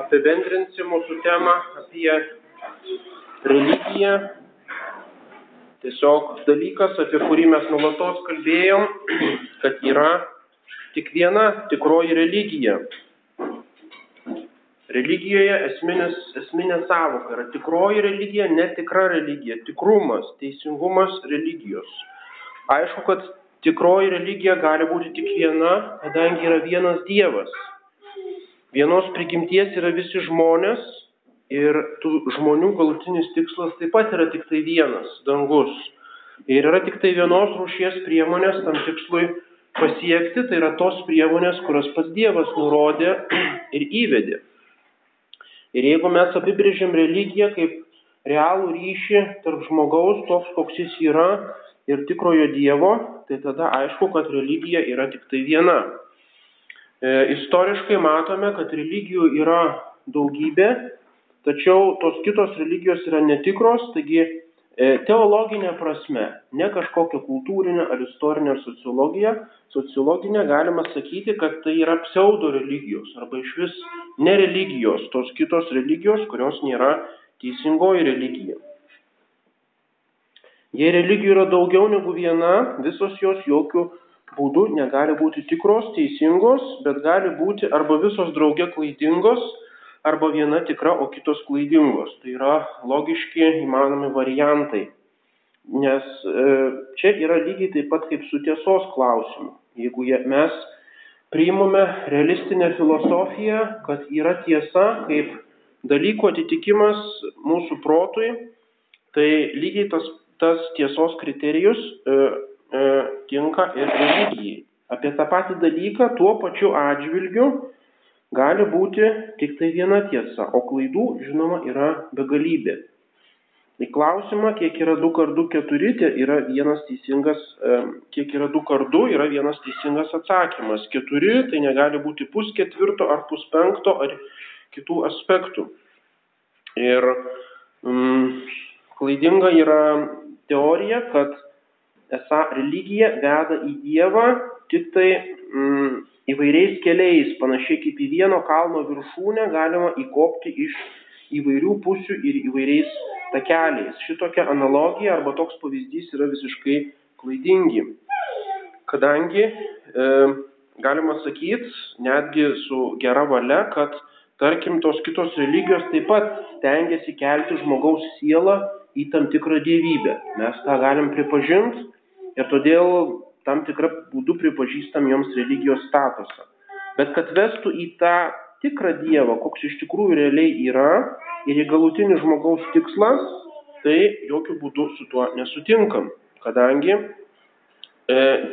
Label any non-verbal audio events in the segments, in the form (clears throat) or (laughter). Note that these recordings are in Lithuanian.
apibendrinsim mūsų temą apie religiją. Tiesiog dalykas, apie kurį mes nulatos kalbėjom, (clears throat) kad yra tik viena tikroji religija. Religijoje esminis, esminė savoka yra tikroji religija, netikra religija, tikrumas, teisingumas religijos. Aišku, kad tikroji religija gali būti tik viena, kadangi yra vienas Dievas. Vienos prigimties yra visi žmonės ir tų žmonių galutinis tikslas taip pat yra tik tai vienas - dangus. Ir yra tik tai vienos rūšies priemonės tam tikslui pasiekti, tai yra tos priemonės, kurias pats Dievas nurodė (clears throat) ir įvedė. Ir jeigu mes apibrėžiam religiją kaip realų ryšį tarp žmogaus, toks koks jis yra, ir tikrojo Dievo, tai tada aišku, kad religija yra tik tai viena. E, istoriškai matome, kad religijų yra daugybė, tačiau tos kitos religijos yra netikros, taigi e, teologinė prasme, ne kažkokia kultūrinė ar istorinė ar sociologija, sociologinė galima sakyti, kad tai yra pseudo religijos arba iš vis nereligijos, tos kitos religijos, kurios nėra teisingoji religija. Jei religijų yra daugiau negu viena, visos jos jokių būdų negali būti tikros, teisingos, bet gali būti arba visos drauge klaidingos, arba viena tikra, o kitos klaidingos. Tai yra logiški įmanomi variantai. Nes e, čia yra lygiai taip pat kaip su tiesos klausimu. Jeigu mes priimame realistinę filosofiją, kad yra tiesa kaip dalyko atitikimas mūsų protui, tai lygiai tas tas tiesos kriterijus e, e, tinka ir religijai. Apie tą patį dalyką tuo pačiu atžvilgiu gali būti tik tai viena tiesa, o klaidų, žinoma, yra begalybė. Į klausimą, kiek yra 2 kart 2 4, tai yra vienas teisingas, e, kiek yra 2 kart 2, yra vienas teisingas atsakymas. 4 tai negali būti pusketvirto ar puspenkto ar kitų aspektų. Ir mm, klaidinga yra teorija, kad esą religija veda į Dievą tik tai mm, įvairiais keliais, panašiai kaip į vieno kalno viršūnę galima įkopti iš įvairių pusių ir įvairiais takeliais. Šitokia analogija arba toks pavyzdys yra visiškai klaidingi. Kadangi e, galima sakyti, netgi su gera valia, kad tarkim tos kitos religijos taip pat stengiasi kelti žmogaus sielą į tam tikrą dievybę. Mes tą galim pripažinti ir todėl tam tikrą būdų pripažįstam joms religijos statusą. Bet kad vestų į tą tikrą Dievą, koks iš tikrųjų realiai yra ir į galutinį žmogaus tikslą, tai jokių būdų su tuo nesutinkam, kadangi e,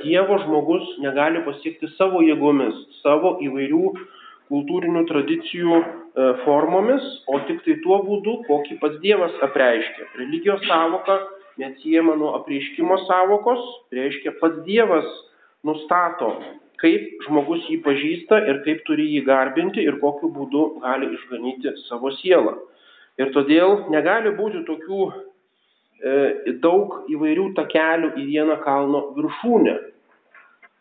Dievo žmogus negali pasiekti savo jėgomis, savo įvairių kultūrinių tradicijų e, formomis, o tik tai tuo būdu, kokį pats Dievas apreiškia. Religijos savoka neatsiejama nuo apreiškimo savokos, reiškia pats Dievas nustato, kaip žmogus jį pažįsta ir kaip turi jį garbinti ir kokiu būdu gali išganyti savo sielą. Ir todėl negali būti tokių e, daug įvairių takelių į vieną kalno viršūnę.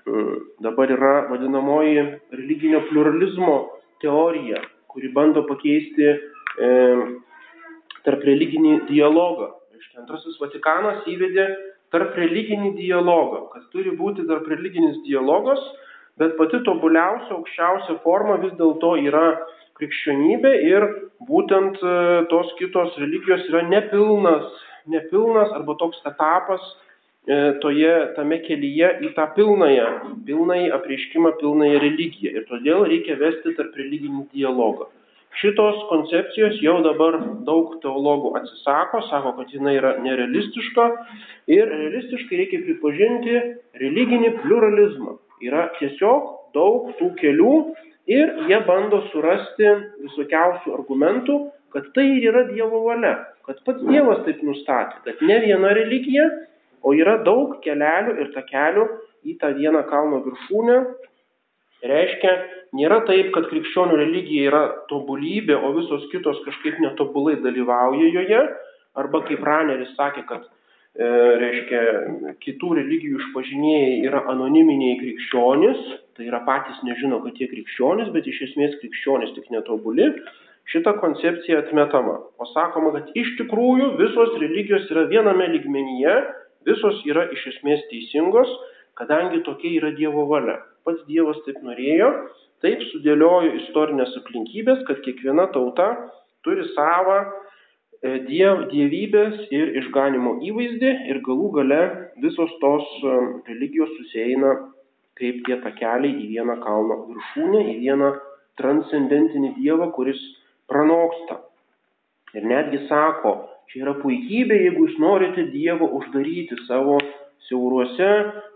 Mm, dabar yra vadinamoji religinio pluralizmo teorija, kuri bando pakeisti e, tarp religinį dialogą. Reiškia, antrasis Vatikanas įvedė tarp religinį dialogą, kad turi būti tarp religinis dialogas, bet pati tobuliausia, aukščiausia forma vis dėlto yra krikščionybė ir būtent e, tos kitos religijos yra nepilnas, nepilnas arba toks etapas E, toje, tame kelyje į tą pilnąją, pilnąjį apreiškimą, pilnąją religiją. Ir todėl reikia vesti tarp religinį dialogą. Šitos koncepcijos jau dabar daug teologų atsisako, sako, kad jinai yra nerealistiška ir realistiškai reikia pripažinti religinį pluralizmą. Yra tiesiog daug tų kelių ir jie bando surasti visokiausių argumentų, kad tai yra Dievo valia, kad pats Dievas taip nustatė, kad ne viena religija O yra daug kelelių ir takelių į tą vieną kalno viršūnę. Reiškia, nėra taip, kad krikščionių religija yra tobulybė, o visos kitos kažkaip netobulai dalyvauja joje. Arba kaip Raneris sakė, kad e, reiškia, kitų religijų išpažinėjai yra anoniminiai krikščionys, tai yra patys nežino, kad jie krikščionys, bet iš esmės krikščionys tik netobuli. šita koncepcija atmetama. O sakoma, kad iš tikrųjų visos religijos yra viename lygmenyje, visos yra iš esmės teisingos, kadangi tokia yra Dievo valia. Pats Dievas taip norėjo, taip sudėliojo istorinės aplinkybės, kad kiekviena tauta turi savo e, diev, dievybės ir išganimo įvaizdį ir galų gale visos tos e, religijos susieina kaip tie takeliai į vieną kalno viršūnę, į vieną transcendentinį Dievą, kuris pranoksta. Ir netgi sako, čia yra puikybė, jeigu jūs norite Dievą uždaryti savo siauruose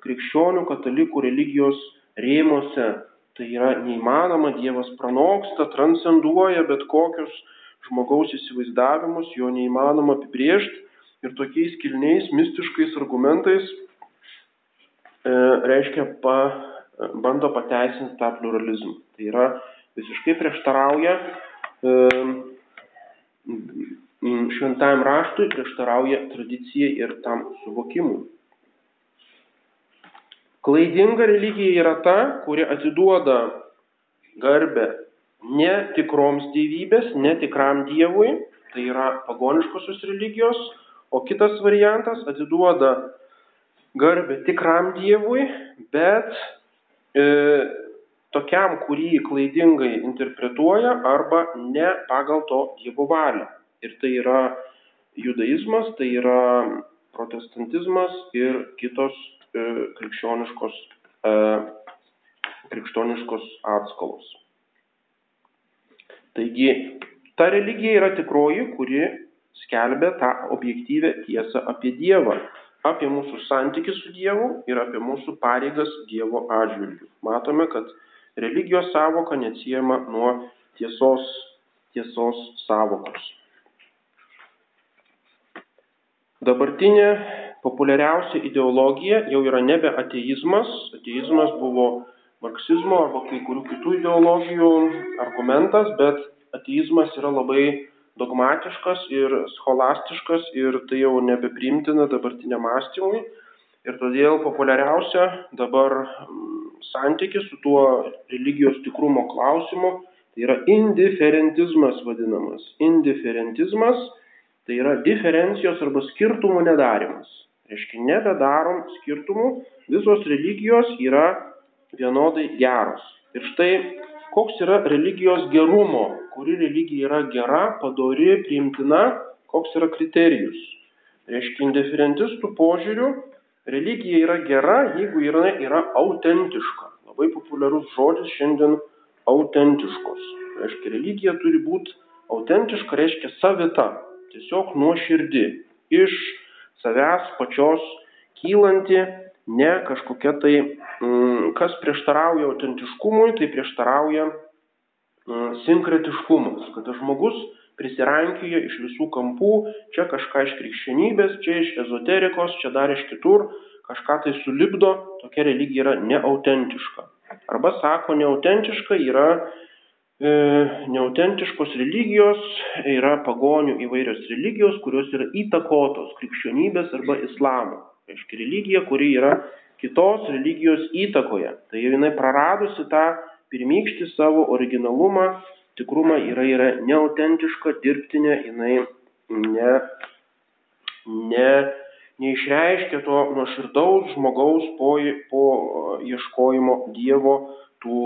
krikščionių katalikų religijos rėmose. Tai yra neįmanoma, Dievas pranoksta, transcenduoja bet kokius žmogaus įsivaizdavimus, jo neįmanoma apibriežti ir tokiais kilniais mistiškais argumentais e, reiškia pa, bando pateisinti tą pluralizmą. Tai yra visiškai prieštarauja šventajam raštui, prieštarauja tradicijai ir tam suvokimui. Klaidinga religija yra ta, kuri atiduoda garbę ne tikroms dievybės, ne tikram dievui, tai yra pagoniškosios religijos, o kitas variantas atiduoda garbę tikram dievui, bet e, tokiam, kurį klaidingai interpretuoja arba ne pagal to Dievo valią. Ir tai yra judaizmas, tai yra protestantizmas ir kitos krikščioniškos, e, krikščioniškos atskolos. Taigi, ta religija yra tikroji, kuri skelbia tą objektyvę tiesą apie Dievą, apie mūsų santykių su Dievu ir apie mūsų pareigas Dievo atžvilgių. Matome, kad religijos savoka neatsiejama nuo tiesos, tiesos savokos. Dabartinė populiariausia ideologija jau yra nebe ateizmas. Ateizmas buvo marksizmo arba kai kurių kitų ideologijų argumentas, bet ateizmas yra labai dogmatiškas ir scholastiškas ir tai jau nebeprimtina dabartiniam mąstymui. Ir todėl populiariausia dabar santykis su tuo religijos tikrumo klausimu, tai yra indiferentizmas vadinamas. Indiferentizmas tai yra diferencijos arba skirtumų nedarimas. Reiškia, nebedarom skirtumų, visos religijos yra vienodai geros. Ir štai koks yra religijos gerumo, kuri religija yra gera, padori, priimtina, koks yra kriterijus. Reiškia, indiferentistų požiūrių Religija yra gera, jeigu yra, yra autentiška. Labai populiarus žodis šiandien autentiškos. Reiškia, religija turi būti autentiška, reiškia savita, tiesiog nuoširdi, iš savęs pačios kylanti, ne kažkokia tai, mm, kas prieštarauja autentiškumui, tai prieštarauja mm, sinkretiškumas, kad žmogus prisirankioja iš visų kampų, čia kažką iš krikščionybės, čia iš ezoterikos, čia dar iš kitur, kažką tai sulibdo, tokia religija yra neautentiška. Arba sako, neautentiška yra neautentiškos religijos, yra pagonių įvairios religijos, kurios yra įtakotos krikščionybės arba islamo. Reiškia religija, kuri yra kitos religijos įtakoje. Tai jinai praradusi tą pirmykštį savo originalumą, tikrumą yra, yra neautentiška, dirbtinė, jinai ne, ne, neišreiškia to nuoširdaus žmogaus po, po ieškojimo Dievo, tų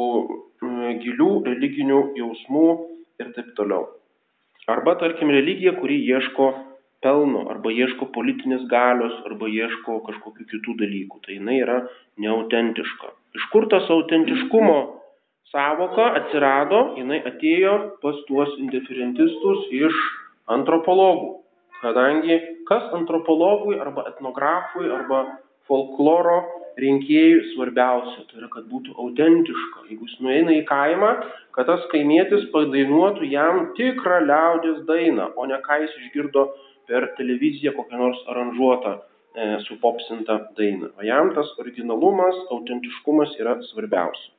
gilių religinių jausmų ir taip toliau. Arba, tarkim, religija, kuri ieško pelno, arba ieško politinės galios, arba ieško kažkokių kitų dalykų. Tai jinai yra neautentiška. Iš kur tas autentiškumo savoka atsirado, jinai atėjo pas tuos indiferentistus iš antropologų. Kadangi kas antropologui arba etnografui arba folkloro rinkėjui svarbiausia, tai yra, kad būtų autentiška. Jeigu jis nueina į kaimą, kad tas kaimietis padainuotų jam tikrą liaudės dainą, o ne ką jis išgirdo per televiziją kokią nors aranžuotą e, supopsintą dainą. O jam tas originalumas, autentiškumas yra svarbiausia.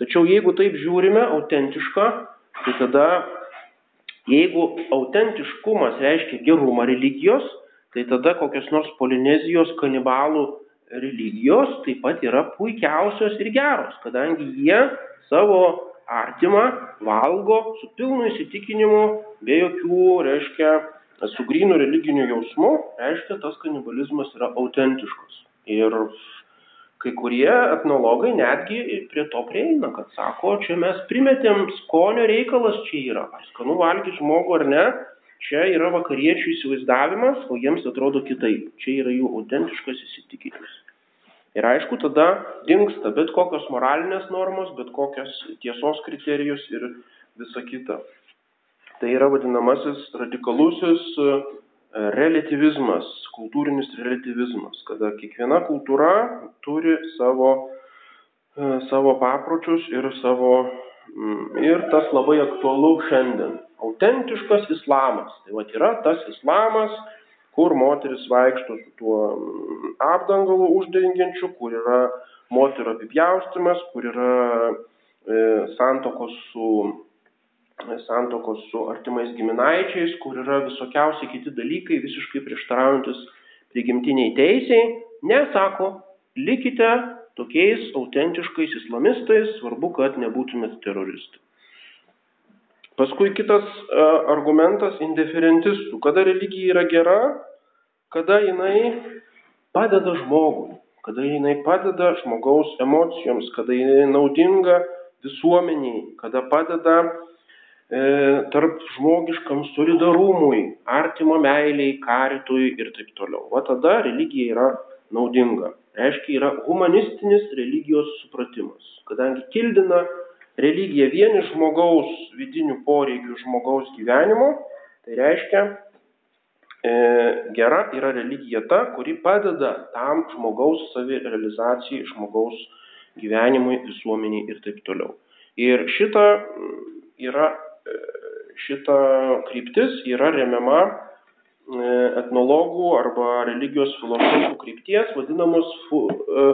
Tačiau jeigu taip žiūrime, autentiška, tai tada, jeigu autentiškumas reiškia gerumą religijos, tai tada kokios nors Polinezijos kanibalų religijos taip pat yra puikiausios ir geros, kadangi jie savo artimą, valgo su pilnu įsitikinimu, be jokių, reiškia, su grinu religiniu jausmu, reiškia, tas kanibalizmas yra autentiškas. Ir kai kurie etnologai netgi prie to prieina, kad sako, čia mes primetėm skonio reikalas čia yra, ar skanu valgyti žmogų ar ne, čia yra vakariečių įsivaizdavimas, o jiems atrodo kitaip, čia yra jų autentiškas įsitikinimas. Ir aišku, tada dinksta bet kokios moralinės normos, bet kokios tiesos kriterijus ir visa kita. Tai yra vadinamasis radikalusis relativizmas, kultūrinis relativizmas, kada kiekviena kultūra turi savo, e, savo papročius ir savo, mm, ir tas labai aktualu šiandien. Autentiškas islamas. Tai va yra tas islamas, kur moteris vaikšto su tuo mm, apdangalu uždengiančiu, kur yra moterio apipjaustimas, kur yra e, santokos su santokos su artimais giminaičiais, kur yra visokiausi kiti dalykai visiškai prieštaraujantis prigimtiniai teisiai, nesako, likite tokiais autentiškais islamistais, svarbu, kad nebūtumėt teroristai. Paskui kitas argumentas indiferentistų. Kada religija yra gera, kada jinai padeda žmogui, kada jinai padeda žmogaus emocijoms, kada jinai naudinga visuomeniai, kada padeda E, tarp žmogiškam solidarumui, artimo meiliai, karitui ir taip toliau. O tada religija yra naudinga. Reiškia, yra humanistinis religijos supratimas. Kadangi kildina religija vien iš žmogaus vidinių poreikių žmogaus gyvenimo, tai reiškia, e, gera yra religija ta, kuri padeda tam žmogaus savirealizacijai, žmogaus gyvenimui, visuomeniai ir taip toliau. Ir šita yra šita kryptis yra remiama e, etnologų arba religijos filosofų krypties vadinamos e,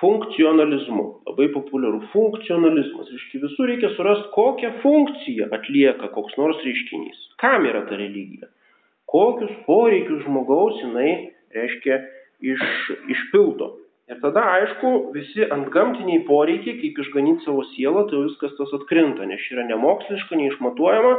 funkcionalizmu. Labai populiaru funkcionalizmas. Reiškia, visur reikia surasti, kokią funkciją atlieka koks nors reiškinys. Kam yra ta religija? Kokius poreikius žmogaus jinai, reiškia, iš, išpildo. Ir tada, aišku, visi antgamtiniai poreikiai, kaip išganyti savo sielą, tai viskas tas atkrinta, nes yra nemoksliška, neišmatuojama.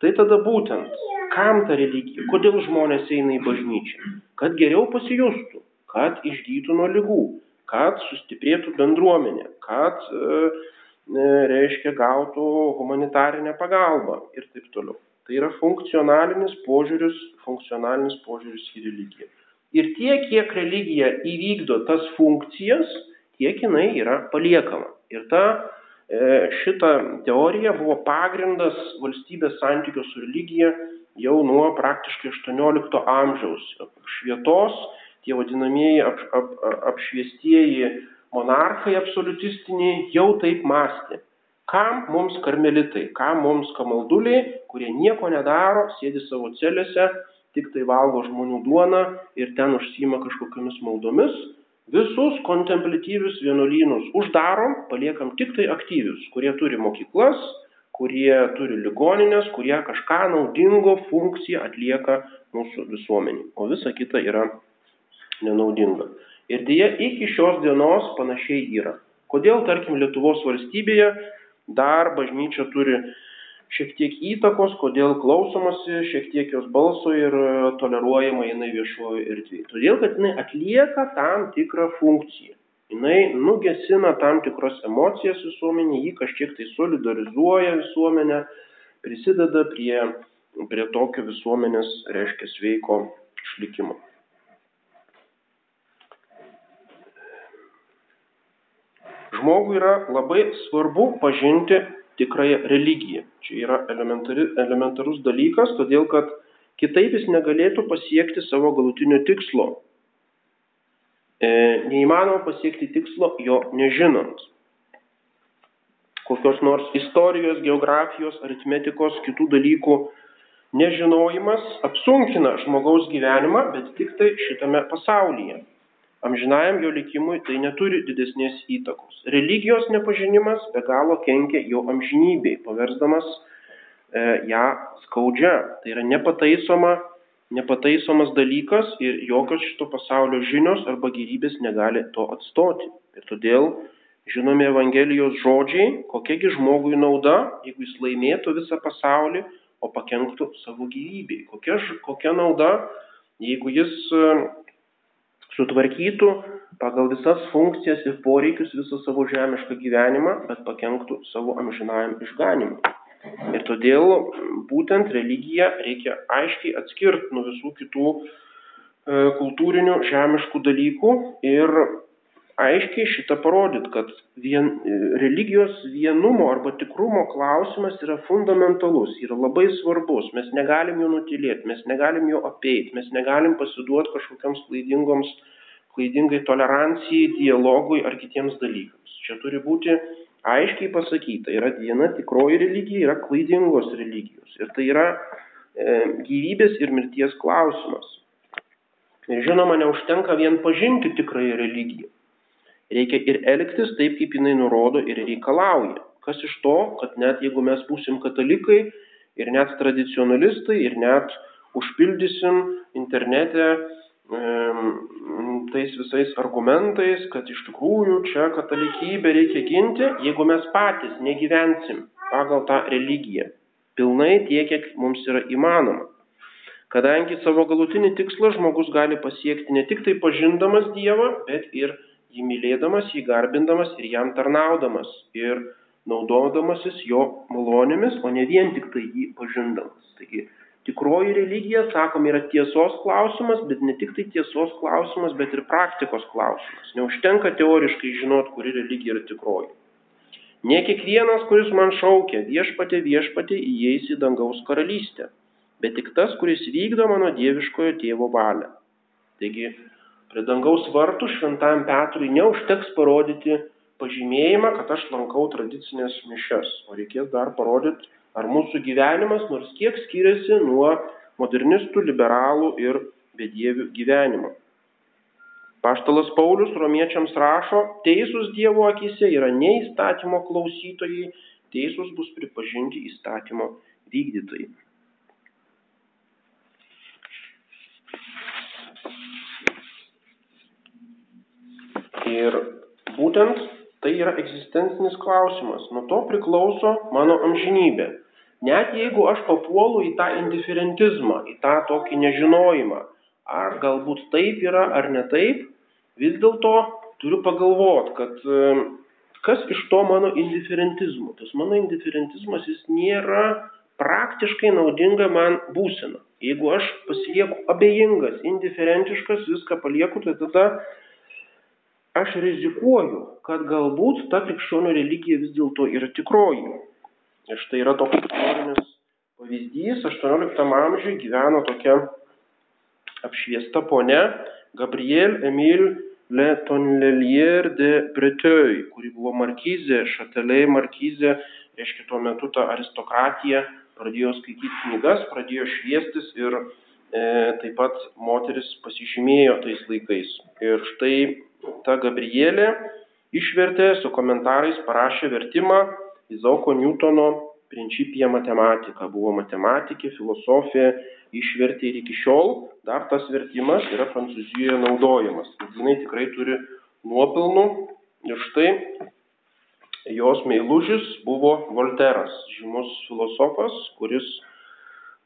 Tai tada būtent, kam ta religija, kodėl žmonės eina į bažnyčią, kad geriau pasijustų, kad išgytų nuo lygų, kad sustiprėtų bendruomenė, kad, e, e, reiškia, gautų humanitarinę pagalbą ir taip toliau. Tai yra funkcionalinis požiūris, funkcionalinis požiūris į religiją. Ir tiek, kiek religija įvykdo tas funkcijas, tiek jinai yra paliekama. Ir ta e, šita teorija buvo pagrindas valstybės santykių su religija jau nuo praktiškai 18 amžiaus. Švietos, tie vadinamieji ap, ap, apšviestieji monarchai absoliutistiniai jau taip mąstė. Kam mums karmelitai, kam mums kamalduliai, kurie nieko nedaro, sėdi savo celėse, tik tai valgo žmonių duoną ir ten užsima kažkokiamis maldomis, visus kontemplatyvius vienuolynus uždarom, paliekam tik tai aktyvius, kurie turi mokyklas, kurie turi ligoninės, kurie kažką naudingo funkciją atlieka mūsų visuomenį, o visa kita yra nenaudinga. Ir dėja iki šios dienos panašiai yra. Kodėl, tarkim, Lietuvos valstybėje dar bažnyčia turi šiek tiek įtakos, kodėl klausomasi šiek tiek jos balso ir e, toleruojama jinai viešojo erdvėje. Todėl, kad jinai atlieka tam tikrą funkciją. Jinai nugesina tam tikras emocijas visuomenė, jį kažkiek tai solidarizuoja visuomenę, prisideda prie, prie tokio visuomenės, reiškia, sveiko išlikimo. Žmogui yra labai svarbu pažinti tikrąją religiją. Čia yra elementarus dalykas, todėl kad kitaip jis negalėtų pasiekti savo galutinio tikslo. E, neįmanoma pasiekti tikslo jo nežinant. Kokios nors istorijos, geografijos, aritmetikos, kitų dalykų nežinojimas apsunkina žmogaus gyvenimą, bet tik tai šitame pasaulyje amžinajam jo likimui tai neturi didesnės įtakos. Religijos nepažinimas be galo kenkia jo amžinybei, paversdamas e, ją skaudžia. Tai yra nepataisoma, nepataisomas dalykas ir jokios šito pasaulio žinios arba gyvybės negali to atstoti. Ir todėl žinomi Evangelijos žodžiai, kokiagi žmogui nauda, jeigu jis laimėtų visą pasaulį, o pakenktų savo gyvybei. Kokia, kokia nauda, jeigu jis sutvarkytų pagal visas funkcijas ir poreikius visą savo žemišką gyvenimą, bet pakenktų savo amžinajam išganimui. Ir todėl būtent religiją reikia aiškiai atskirti nuo visų kitų e, kultūrinių žemiškų dalykų ir aiškiai šitą parodyt, kad vien, religijos vienumo arba tikrumo klausimas yra fundamentalus, yra labai svarbus, mes negalim jo nutilėti, mes negalim jo apeiti, mes negalim pasiduoti kažkokiams klaidingoms, klaidingai tolerancijai, dialogui ar kitiems dalykams. Čia turi būti aiškiai pasakyta, yra viena tikroji religija, yra klaidingos religijos. Ir tai yra e, gyvybės ir mirties klausimas. Ir žinoma, neužtenka vien pažinti tikrąją religiją reikia ir elgtis taip, kaip jinai nurodo ir reikalauja. Kas iš to, kad net jeigu mes būsim katalikai ir net tradicionalistai ir net užpildysim internete tais visais argumentais, kad iš tikrųjų čia katalikybę reikia ginti, jeigu mes patys negyvensim pagal tą religiją pilnai tiek, kiek mums yra įmanoma. Kadangi savo galutinį tikslą žmogus gali pasiekti ne tik tai pažindamas Dievą, bet ir jį mylėdamas, jį garbindamas ir jam tarnaudamas ir naudodamasis jo malonėmis, o ne vien tik tai jį pažindamas. Taigi tikroji religija, sakom, yra tiesos klausimas, bet ne tik tai tiesos klausimas, bet ir praktikos klausimas. Neužtenka teoriškai žinot, kuri religija yra tikroji. Ne kiekvienas, kuris man šaukia viešpatė viešpatė įeis į dangaus karalystę, bet tik tas, kuris vykdo mano dieviškojo tėvo valią. Taigi Prie dangaus vartų šventajam Petrui neužteks parodyti pažymėjimą, kad aš lankau tradicinės mišes, o reikės dar parodyti, ar mūsų gyvenimas nors kiek skiriasi nuo modernistų, liberalų ir bedievių gyvenimo. Paštalas Paulius romiečiams rašo, teisūs Dievo akise yra ne įstatymo klausytojai, teisūs bus pripažinti įstatymo vykdytojai. Ir būtent tai yra egzistencinis klausimas. Nuo to priklauso mano amžinybė. Net jeigu aš papuolu į tą indiferentizmą, į tą tokį nežinojimą, ar galbūt taip yra ar ne taip, vis dėlto turiu pagalvoti, kad kas iš to mano indiferentizmo. Tas mano indiferentizmas jis nėra praktiškai naudinga man būsena. Jeigu aš pasilieku abejingas, indiferentiškas, viską palieku, tai tada aš rizikuoju, kad galbūt ta krikščionių religija vis dėlto yra tikroji. Ir štai yra toks istorinis pavyzdys, 18 amžiuje gyveno tokia apšviesta ponia Gabrielle Emile Le Tonlelier de Breteuil, kuri buvo markizė, šatelė markizė, reiškia tuo metu ta aristokratija pradėjo skaityti knygas, pradėjo šviestis ir e, taip pat moteris pasižymėjo tais laikais. Ir štai ta Gabrielė išvertė su komentarais, parašė vertimą Izauko Newtono Principija matematika. Buvo matematikė, filosofė, išvertė ir iki šiol dar tas vertimas yra Prancūzijoje naudojamas. Jinai tikrai turi nuopelnų ir štai jos meilužis buvo Volteras, žymus filosofas, kuris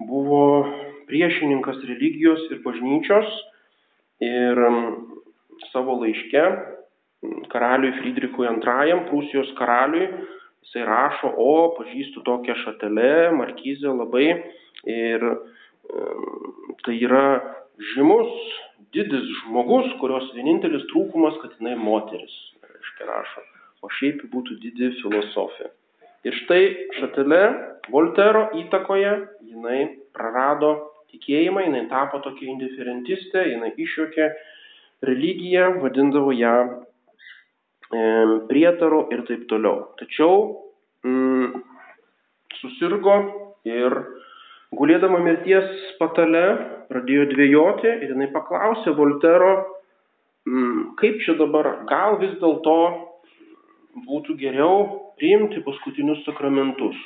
buvo priešininkas religijos ir bažnyčios ir savo laiške karaliui Friedrichui II, Prūsijos karaliui, jisai rašo, o pažįstu tokią šatelę, markizę labai. Ir tai yra žymus, didis žmogus, kurios vienintelis trūkumas, kad jinai moteris, reiškia rašo, o šiaip būtų didi filosofė. Ir štai šatelė Voltero įtakoje jinai prarado tikėjimą, jinai tapo tokia indiferentistė, jinai išjokė religija vadindavo ją prietaru ir taip toliau. Tačiau mm, susirgo ir gulėdama mirties patale pradėjo dvėjoti ir jinai paklausė Voltero, mm, kaip čia dabar, gal vis dėlto būtų geriau priimti paskutinius sakramentus.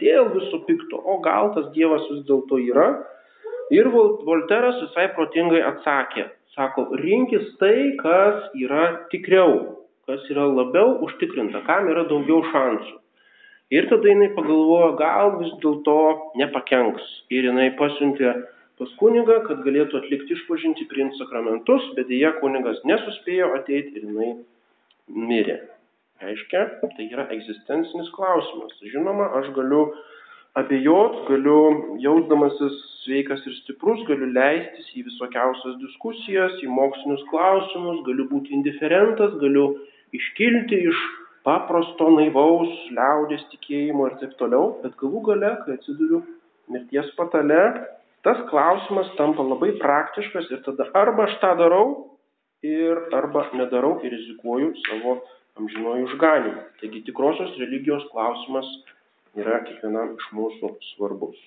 Dėl viso pikto, o gal tas Dievas vis dėlto yra. Ir Volteras visai protingai atsakė, Sako, rinkis tai, kas yra tikriau, kas yra labiau užtikrinta, kam yra daugiau šansų. Ir tada jinai pagalvojo, gal vis dėlto nepakenks. Ir jinai pasiuntė pas kunigą, kad galėtų atlikti išpažinti, priimti sakramentus, bet dėja kunigas nesuspėjo ateiti ir jinai mirė. Reiškia, tai yra egzistencinis klausimas. Žinoma, aš galiu abejot, galiu jausdamasis sveikas ir stiprus, galiu leistis į visokiausias diskusijas, į mokslinius klausimus, galiu būti indiferentas, galiu iškilti iš paprasto naivaus liaudės tikėjimo ir taip toliau, bet galų gale, kai atsiduriu mirties patale, tas klausimas tampa labai praktiškas ir tada arba aš tą darau ir arba nedarau ir rizikuoju savo amžinuoju išganimu. Taigi tikrosios religijos klausimas yra kiekvienam iš mūsų svarbus.